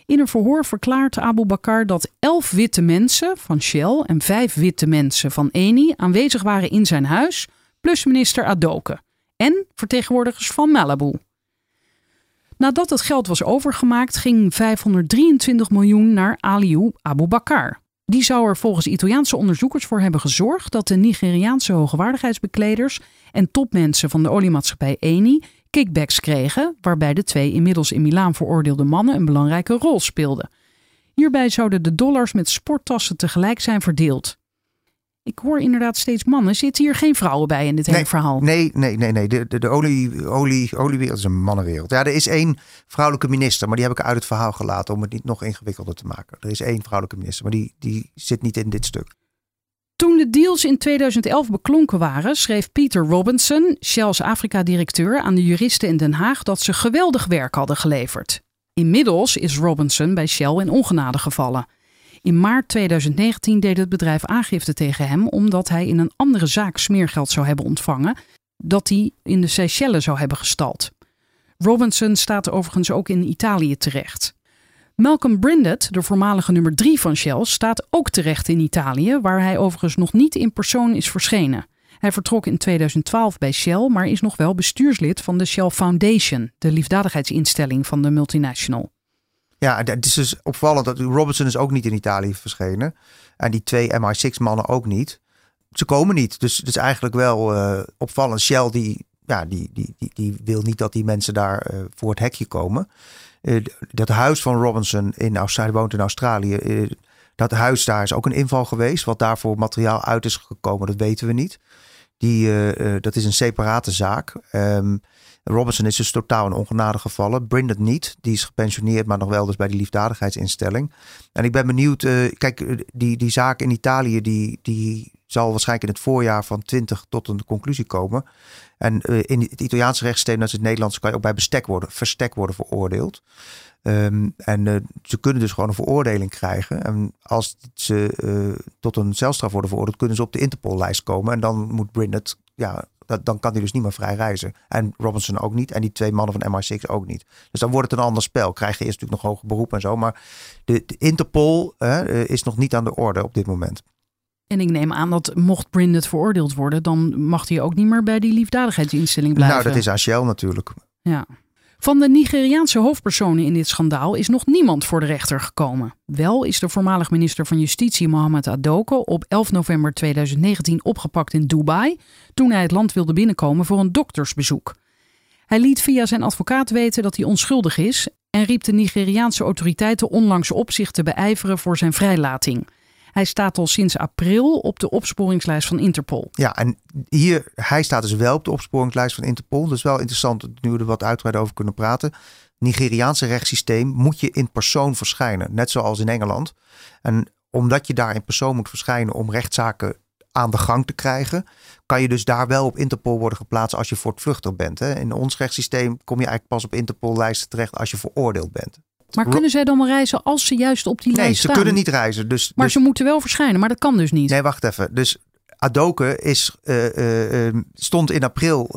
In een verhoor verklaart Abu Bakar dat elf witte mensen van Shell en vijf witte mensen van Eni aanwezig waren in zijn huis, plus minister Adoke en vertegenwoordigers van Malibu. Nadat het geld was overgemaakt, ging 523 miljoen naar Aliou Abu Bakar. Die zou er volgens Italiaanse onderzoekers voor hebben gezorgd dat de Nigeriaanse hoogwaardigheidsbekleders en topmensen van de oliemaatschappij Eni kickbacks kregen, waarbij de twee inmiddels in Milaan veroordeelde mannen een belangrijke rol speelden. Hierbij zouden de dollars met sporttassen tegelijk zijn verdeeld. Ik hoor inderdaad steeds mannen. Zitten hier geen vrouwen bij in dit hele verhaal? Nee, nee, nee, nee. De, de, de olie, olie, oliewereld is een mannenwereld. Ja, er is één vrouwelijke minister, maar die heb ik uit het verhaal gelaten om het niet nog ingewikkelder te maken. Er is één vrouwelijke minister, maar die, die zit niet in dit stuk. Toen de deals in 2011 beklonken waren, schreef Peter Robinson, Shell's Afrika-directeur, aan de juristen in Den Haag dat ze geweldig werk hadden geleverd. Inmiddels is Robinson bij Shell in ongenade gevallen. In maart 2019 deed het bedrijf aangifte tegen hem omdat hij in een andere zaak smeergeld zou hebben ontvangen dat hij in de Seychelles zou hebben gestald. Robinson staat overigens ook in Italië terecht. Malcolm Brinded, de voormalige nummer 3 van Shell, staat ook terecht in Italië, waar hij overigens nog niet in persoon is verschenen. Hij vertrok in 2012 bij Shell, maar is nog wel bestuurslid van de Shell Foundation, de liefdadigheidsinstelling van de multinational. Ja, het is dus opvallend dat Robinson is ook niet in Italië verschenen. En die twee MI6-mannen ook niet. Ze komen niet. Dus het is eigenlijk wel uh, opvallend. Shell die, ja, die, die, die, wil niet dat die mensen daar uh, voor het hekje komen. Uh, dat huis van Robinson in Australië woont in Australië. dat huis daar is ook een inval geweest. Wat daarvoor materiaal uit is gekomen, dat weten we niet. Die, dat is een separate zaak. Um, Robinson is dus totaal een ongenade gevallen. Brinded niet. Die is gepensioneerd, maar nog wel dus bij die liefdadigheidsinstelling. En ik ben benieuwd. Kijk, die, die zaak in Italië, die, die zal waarschijnlijk in het voorjaar van 20 tot een conclusie komen. En uh, in het Italiaanse rechtssysteem, net als het Nederlandse, kan je ook bij bestek worden, verstek worden veroordeeld. Um, en uh, ze kunnen dus gewoon een veroordeling krijgen. En als ze uh, tot een celstraf worden veroordeeld, kunnen ze op de Interpol-lijst komen. En dan moet Brinded ja, dat, dan kan hij dus niet meer vrij reizen. En Robinson ook niet. En die twee mannen van MI6 ook niet. Dus dan wordt het een ander spel. Krijg je eerst natuurlijk nog hoger beroep en zo. Maar de, de Interpol is nog niet aan de orde op dit moment. En ik neem aan dat mocht Brinded veroordeeld worden, dan mag hij ook niet meer bij die liefdadigheidsinstelling blijven. Nou, dat is aan Shell natuurlijk. Ja. Van de Nigeriaanse hoofdpersonen in dit schandaal is nog niemand voor de rechter gekomen. Wel is de voormalig minister van Justitie Mohamed Adoko op 11 november 2019 opgepakt in Dubai toen hij het land wilde binnenkomen voor een doktersbezoek. Hij liet via zijn advocaat weten dat hij onschuldig is en riep de Nigeriaanse autoriteiten onlangs op zich te beijveren voor zijn vrijlating. Hij staat al sinds april op de opsporingslijst van Interpol. Ja, en hier, hij staat dus wel op de opsporingslijst van Interpol. Dus wel interessant nu we er wat uitgebreid over kunnen praten. Nigeriaanse rechtssysteem moet je in persoon verschijnen, net zoals in Engeland. En omdat je daar in persoon moet verschijnen om rechtszaken aan de gang te krijgen, kan je dus daar wel op Interpol worden geplaatst als je voortvluchtig bent. In ons rechtssysteem kom je eigenlijk pas op Interpol-lijsten terecht als je veroordeeld bent. Maar kunnen zij dan wel reizen als ze juist op die nee, lijst staan? Nee, ze kunnen niet reizen. Dus, maar dus... ze moeten wel verschijnen, maar dat kan dus niet. Nee, wacht even. Dus Adoke is, uh, uh, stond in april,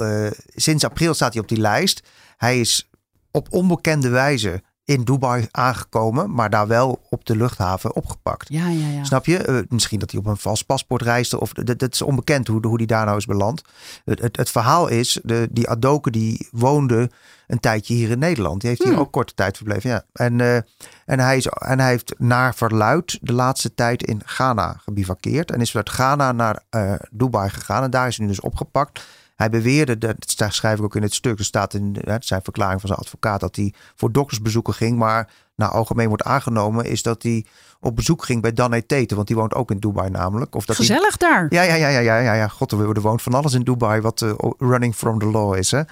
sinds april staat hij op die lijst. Hij is op onbekende wijze in Dubai aangekomen, maar daar wel op de luchthaven opgepakt. Ja, ja, ja. Snap je? Uh, misschien dat hij op een vals paspoort reisde of dat, dat is onbekend hoe, hoe die daar nou is beland. Het, het, het verhaal is, de, die Adoke die woonde een tijdje hier in Nederland. Die heeft hier hmm. ook korte tijd verbleven. Ja. En, uh, en, hij is, en hij heeft naar verluid de laatste tijd in Ghana gebivakkeerd. En is uit Ghana naar uh, Dubai gegaan. En daar is hij nu dus opgepakt. Hij beweerde, dat schrijf ik ook in het stuk, er staat in zijn verklaring van zijn advocaat, dat hij voor doktersbezoeken ging. Maar naar algemeen wordt aangenomen is dat hij op bezoek ging bij Dan Tete, want die woont ook in Dubai namelijk. Of dat Gezellig daar. Ja, ja, ja, ja, ja, ja, ja. God, er woont van alles in Dubai wat uh, running from the law is. Hè?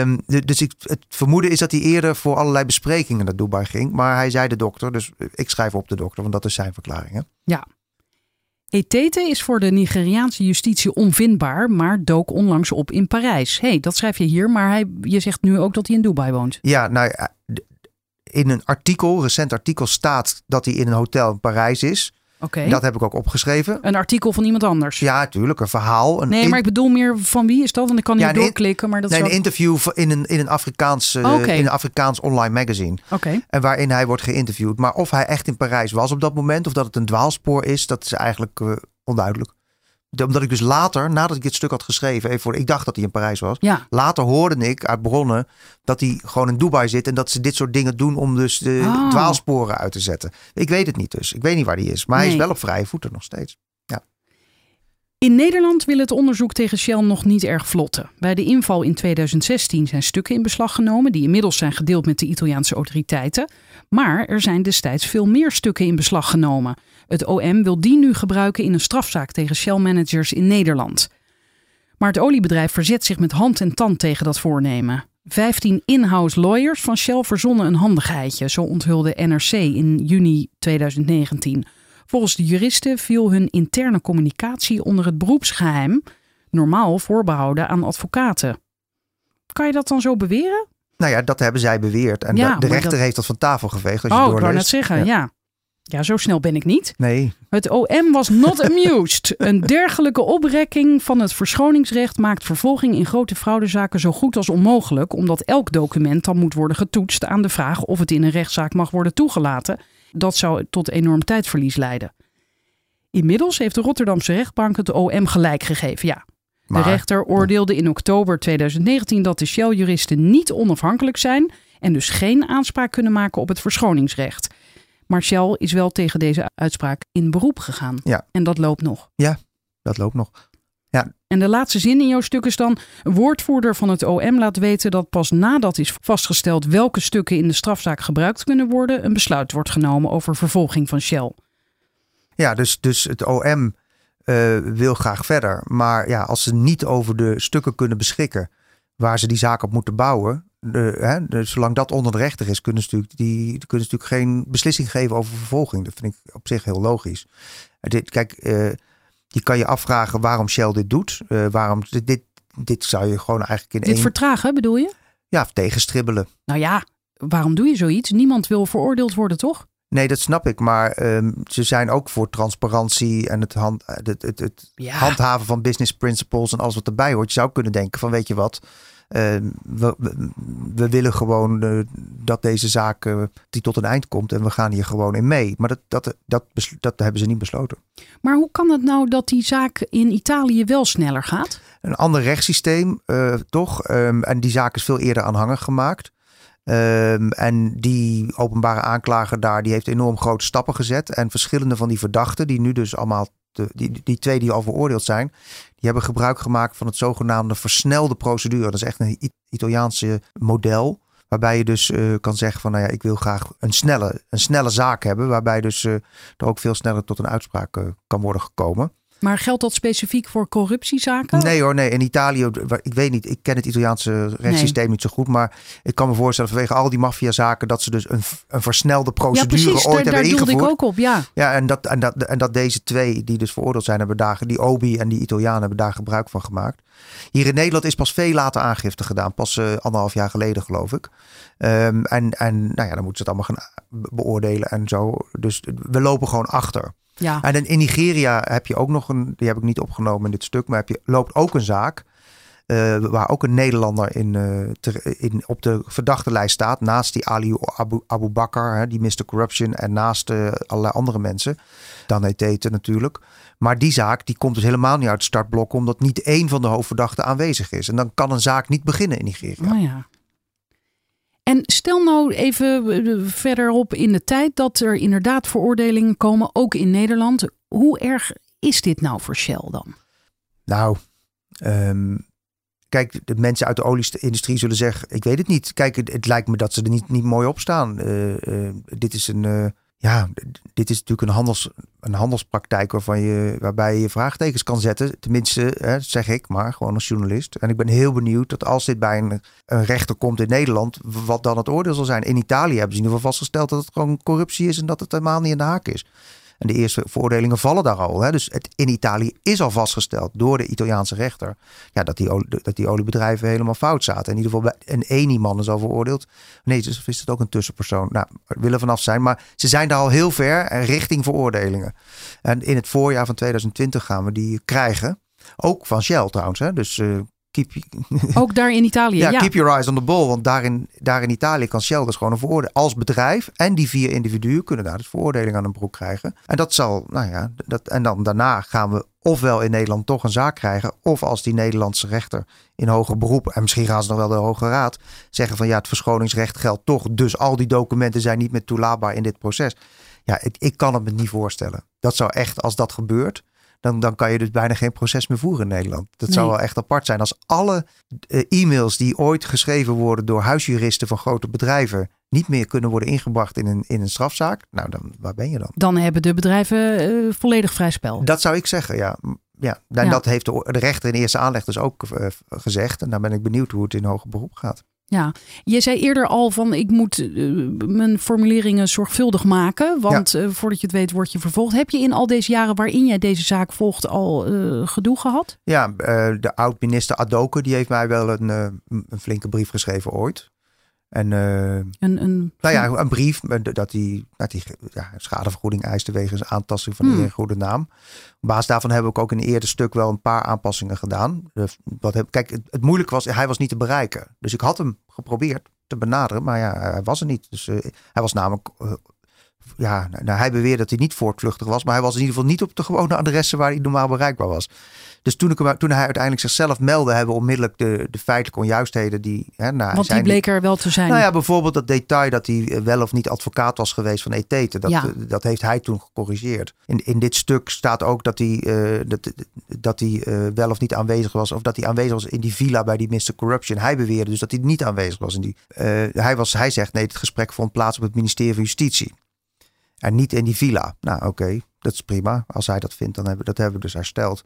Um, dus ik, het vermoeden is dat hij eerder voor allerlei besprekingen naar Dubai ging. Maar hij zei de dokter, dus ik schrijf op de dokter, want dat is zijn verklaring. Hè? Ja, Etete is voor de Nigeriaanse justitie onvindbaar, maar dook onlangs op in Parijs. hey, dat schrijf je hier, maar hij, je zegt nu ook dat hij in Dubai woont. Ja, nou in een artikel, recent artikel, staat dat hij in een hotel in Parijs is. Oké. Dat heb ik ook opgeschreven. Een artikel van iemand anders? Ja, natuurlijk. Een verhaal. Een nee, maar ik bedoel meer van wie is dat? Want ik kan niet ja, doorklikken. Maar dat nee, is een interview in een, in, een Afrikaans, uh, in een Afrikaans online magazine. Oké. En waarin hij wordt geïnterviewd. Maar of hij echt in Parijs was op dat moment, of dat het een dwaalspoor is, dat is eigenlijk uh, onduidelijk. Omdat ik dus later, nadat ik dit stuk had geschreven, even voor, ik dacht dat hij in Parijs was. Ja. Later hoorde ik uit bronnen dat hij gewoon in Dubai zit en dat ze dit soort dingen doen om dus de Oh. dwaalsporen uit te zetten. Ik weet het niet dus. Ik weet niet waar hij is. Maar hij is wel op vrije voeten nog steeds. In Nederland wil het onderzoek tegen Shell nog niet erg vlotten. Bij de inval in 2016 zijn stukken in beslag genomen, die inmiddels zijn gedeeld met de Italiaanse autoriteiten. Maar er zijn destijds veel meer stukken in beslag genomen. Het OM wil die nu gebruiken in een strafzaak tegen Shell-managers in Nederland. Maar het oliebedrijf verzet zich met hand en tand tegen dat voornemen. 15 in-house lawyers van Shell verzonnen een handigheidje, zo onthulde NRC in juni 2019. Volgens de juristen viel hun interne communicatie onder het beroepsgeheim, normaal voorbehouden aan advocaten. Kan je dat dan zo beweren? Nou ja, dat hebben zij beweerd. En Ja, de, rechter dat- heeft dat van tafel geveegd. Als je oh, ik wou net zeggen, ja. ja. zo snel ben ik niet. Nee, Het OM was not amused. Een dergelijke oprekking van het verschoningsrecht maakt vervolging in grote fraudezaken zo goed als onmogelijk, omdat elk document dan moet worden getoetst aan de vraag of het in een rechtszaak mag worden toegelaten. Dat zou tot enorm tijdverlies leiden. Inmiddels heeft de Rotterdamse rechtbank het OM gelijk gegeven. Ja, Maar- de rechter oordeelde in oktober 2019 dat de Shell-juristen niet onafhankelijk zijn en dus geen aanspraak kunnen maken op het verschoningsrecht. Maar Shell is wel tegen deze uitspraak in beroep gegaan. Ja. En dat loopt nog. Dat loopt nog. En de laatste zin in jouw stuk is dan: een woordvoerder van het OM laat weten dat pas nadat is vastgesteld welke stukken in de strafzaak gebruikt kunnen worden, een besluit wordt genomen over vervolging van Shell. Ja, dus, dus het OM eh, wil graag verder. Maar ja, als ze niet over de stukken kunnen beschikken waar ze die zaak op moeten bouwen. De, hè, zolang dat onder de rechter is, kunnen ze, natuurlijk die, kunnen ze natuurlijk geen beslissing geven over vervolging. Dat vind ik op zich heel logisch. En Dit, kijk, eh, je kan je afvragen waarom Shell dit doet. Eh, waarom dit, dit, dit zou je gewoon eigenlijk in Dit één vertragen bedoel je? ja, tegenstribbelen. Nou ja, waarom doe je zoiets? Niemand wil veroordeeld worden, toch? Nee, dat snap ik. Maar ehm, ze zijn ook voor transparantie en het, hand, het, het, het Ja. handhaven van business principles en alles wat erbij hoort. Je zou kunnen denken van weet je wat, we, we, we willen gewoon eh, dat deze zaak eh, die tot een eind komt en we gaan hier gewoon in mee. Maar dat, dat, dat, dat hebben ze niet besloten. Maar hoe kan het nou dat die zaak in Italië wel sneller gaat? Een ander rechtssysteem, eh, toch? Ehm, en die zaak is veel eerder aanhangig gemaakt. Ehm, en die openbare aanklager daar, die heeft enorm grote stappen gezet. En verschillende van die verdachten, die nu dus allemaal, te- die, die twee die al veroordeeld zijn, die hebben gebruik gemaakt van het zogenaamde versnelde procedure. Dat is echt een Italiaanse model. Waarbij je dus eh, kan zeggen van, nou ja, ik wil graag een snelle, een snelle zaak hebben. Waarbij dus eh, er ook veel sneller tot een uitspraak eh, kan worden gekomen. Maar geldt dat specifiek voor corruptiezaken? Nee hoor, nee. In Italië, ik weet niet, ik ken het Italiaanse rechtssysteem niet zo goed. Maar ik kan me voorstellen vanwege al die maffiazaken dat ze dus een, een versnelde ja, procedure precies. ooit Daar, daar hebben doelde ik ingevoerd. ook op, ja. Ja, en dat, en, dat, en dat deze twee die dus veroordeeld zijn, hebben daar, die Obi en die Italianen hebben daar gebruik van gemaakt. Hier in Nederland is pas veel later aangifte gedaan. Pas eh, anderhalf jaar geleden, geloof ik. Ehm, en, en nou ja, dan moeten ze het allemaal gaan be- beoordelen en zo. Dus we lopen gewoon achter. Ja. En in- Nigeria heb je ook nog een, die heb ik niet opgenomen in dit stuk, maar heb je, loopt ook een zaak. eh, waar ook een Nederlander in, eh, in, op de verdachte lijst staat. Naast die Ali Abu, Abu Bakr, hè, die Mr. Corruption. En naast eh, allerlei andere mensen. Dan heet Tete natuurlijk. Maar die zaak die komt dus helemaal niet uit het startblok. Omdat niet één van de hoofdverdachten aanwezig is. En dan kan een zaak niet beginnen in Nigeria. Oh ja. En stel nou even eh, verderop in de tijd dat er inderdaad veroordelingen komen, ook in Nederland. Hoe erg is dit nou voor Shell dan? Nou, ehm, kijk, de mensen uit de olieindustrie zullen zeggen: Ik weet het niet. Kijk, het, lijkt me dat ze er niet, niet mooi op staan. Eh, eh, dit is een. Ja, dit is natuurlijk een, handels, een handelspraktijk waarvan je, waarbij je vraagtekens kan zetten. Tenminste, hè, zeg ik maar, gewoon als journalist. En ik ben heel benieuwd dat als dit bij een, een rechter komt in Nederland, wat dan het oordeel zal zijn. In Italië hebben ze in ieder geval vastgesteld dat het gewoon corruptie is en dat het helemaal niet in de haak is. En de eerste veroordelingen vallen daar al. Hè? Dus het, in Italië is al vastgesteld door de Italiaanse rechter. Ja, dat, die, dat die oliebedrijven helemaal fout zaten. In ieder geval een één iemand is al veroordeeld. Nee, dus is het ook een tussenpersoon. Nou, willen vanaf zijn. Maar ze zijn daar al heel ver richting veroordelingen. En in het voorjaar van 2020 gaan we die krijgen. Ook van Shell trouwens. Hè? Dus eh, keep, Ook daar in Italië. ja, Ja, keep your eyes on the ball. Want daar in, daar in Italië kan Shell dus gewoon een veroordeling. Als bedrijf en die vier individuen kunnen daar dus veroordeling aan een broek krijgen. En dat zal, nou ja, dat, en dan daarna gaan we ofwel in Nederland toch een zaak krijgen. Of als die Nederlandse rechter in hoger beroep, en misschien gaan ze nog wel de Hoge Raad, zeggen van ja, het verschoningsrecht geldt toch. Dus al die documenten zijn niet meer toelaatbaar in dit proces. Ja, ik, ik kan het me niet voorstellen. Dat zou echt, als dat gebeurt, dan, dan kan je dus bijna geen proces meer voeren in Nederland. Dat zou wel echt apart zijn. Als alle eh, e-mails die ooit geschreven worden door huisjuristen van grote bedrijven niet meer kunnen worden ingebracht in een, in een strafzaak. Nou, dan waar ben je dan? Dan hebben de bedrijven eh, volledig vrij spel. Dat zou ik zeggen, ja. Ja. En Ja. dat heeft de, de rechter in eerste aanleg dus ook eh, gezegd. En daar ben ik benieuwd hoe het in hoger beroep gaat. Ja, je zei eerder al van ik moet eh, mijn formuleringen zorgvuldig maken, want eh, voordat je het weet word je vervolgd. Heb je in al deze jaren waarin jij deze zaak volgt al eh, gedoe gehad? Ja, de oud-minister Adoke, die heeft mij wel een, een flinke brief geschreven ooit. En eh, Een, een, Nou ja, een brief dat hij ja, schadevergoeding eiste wegens aantasting van de Hmm. goede naam. Op basis daarvan heb ik ook in een eerder stuk wel een paar aanpassingen gedaan. De- Wat heb, kijk, het, het moeilijke was, hij was niet te bereiken. Dus ik had hem geprobeerd te benaderen, maar ja, hij was er niet. Dus eh, hij was namelijk, eh, ja, nou, hij beweerde dat hij niet voortvluchtig was, maar hij was in ieder geval niet op de gewone adressen waar hij normaal bereikbaar was. Dus toen, ik, toen hij uiteindelijk zichzelf meldde, hebben we onmiddellijk de, de feitelijke onjuistheden die. Hè, nou, Want die bleek er wel te zijn. Nou ja, bijvoorbeeld dat detail dat hij wel of niet advocaat was geweest van Etete. Dat, Ja. dat heeft hij toen gecorrigeerd. In, in dit stuk staat ook dat hij, eh, dat, dat hij eh, wel of niet aanwezig was. Of dat hij aanwezig was in die villa bij die Mr. Corruption. Hij beweerde dus dat hij niet aanwezig was in die. eh, hij, was, hij zegt nee, het gesprek vond plaats op het ministerie van Justitie. En niet in die villa. Nou, oké, dat is prima. Als hij dat vindt, dan hebben dat hebben we dus hersteld.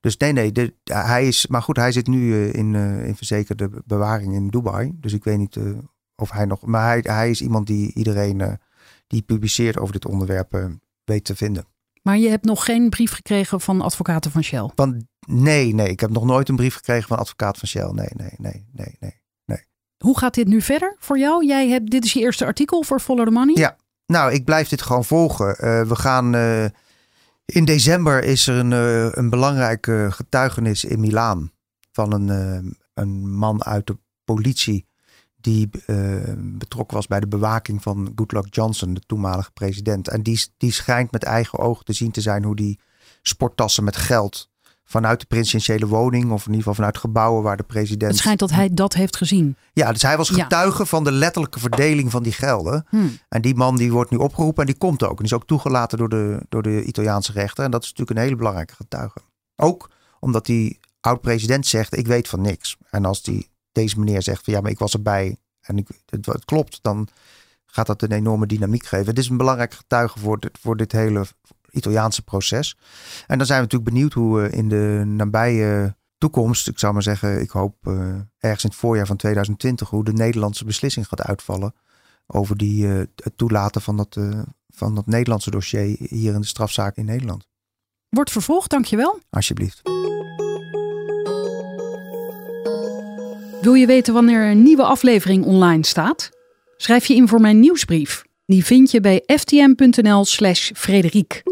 Dus nee, nee, de, hij is. Maar goed, hij zit nu eh, in, eh, in verzekerde bewaring in Dubai. Dus ik weet niet eh, of hij nog. Maar hij, hij is iemand die iedereen die publiceert over dit onderwerp weet te vinden. Maar je hebt nog geen brief gekregen van advocaten van Shell. Nee, nee, ik heb nog nooit een brief gekregen van advocaat van Shell. Nee, nee, nee, nee, nee. Hoe gaat dit nu verder voor jou? Jij hebt, dit is je eerste artikel voor Follow the Money. Ja. Nou, ik blijf dit gewoon volgen. We gaan. In december is er een, eh, een belangrijke getuigenis in Milaan. Van een, eh, een man uit de politie. Die eh, betrokken was bij de bewaking van Goodluck Johnson, de toenmalige president. En die, die schijnt met eigen ogen te zien te zijn hoe die sporttassen met geld. Vanuit de presidentiële woning, of in ieder geval vanuit gebouwen waar de president. Het schijnt dat hij dat heeft gezien. Ja, dus hij was Ja. getuige van de letterlijke verdeling van die gelden. Hmm. En die man die wordt nu opgeroepen en die komt ook. En die is ook toegelaten door de, door de Italiaanse rechter. En dat is natuurlijk een hele belangrijke getuige. Ook omdat die oud-president zegt, ik weet van niks. En als die, deze meneer zegt van ja, maar ik was erbij en ik, het, het klopt, dan gaat dat een enorme dynamiek geven. Het is een belangrijk getuige voor dit, voor dit hele Italiaanse proces. En dan zijn we natuurlijk benieuwd hoe we in de nabije toekomst, ik zou maar zeggen, ik hoop eh, ergens in het voorjaar van 2020, hoe de Nederlandse beslissing gaat uitvallen over die, eh, het toelaten van dat, eh, van dat Nederlandse dossier hier in de strafzaak in Nederland. Wordt vervolgd, dankjewel. Alsjeblieft. Wil je weten wanneer een nieuwe aflevering online staat? Schrijf je in voor mijn nieuwsbrief. Die vind je bij ftm.nl slash Frederiek.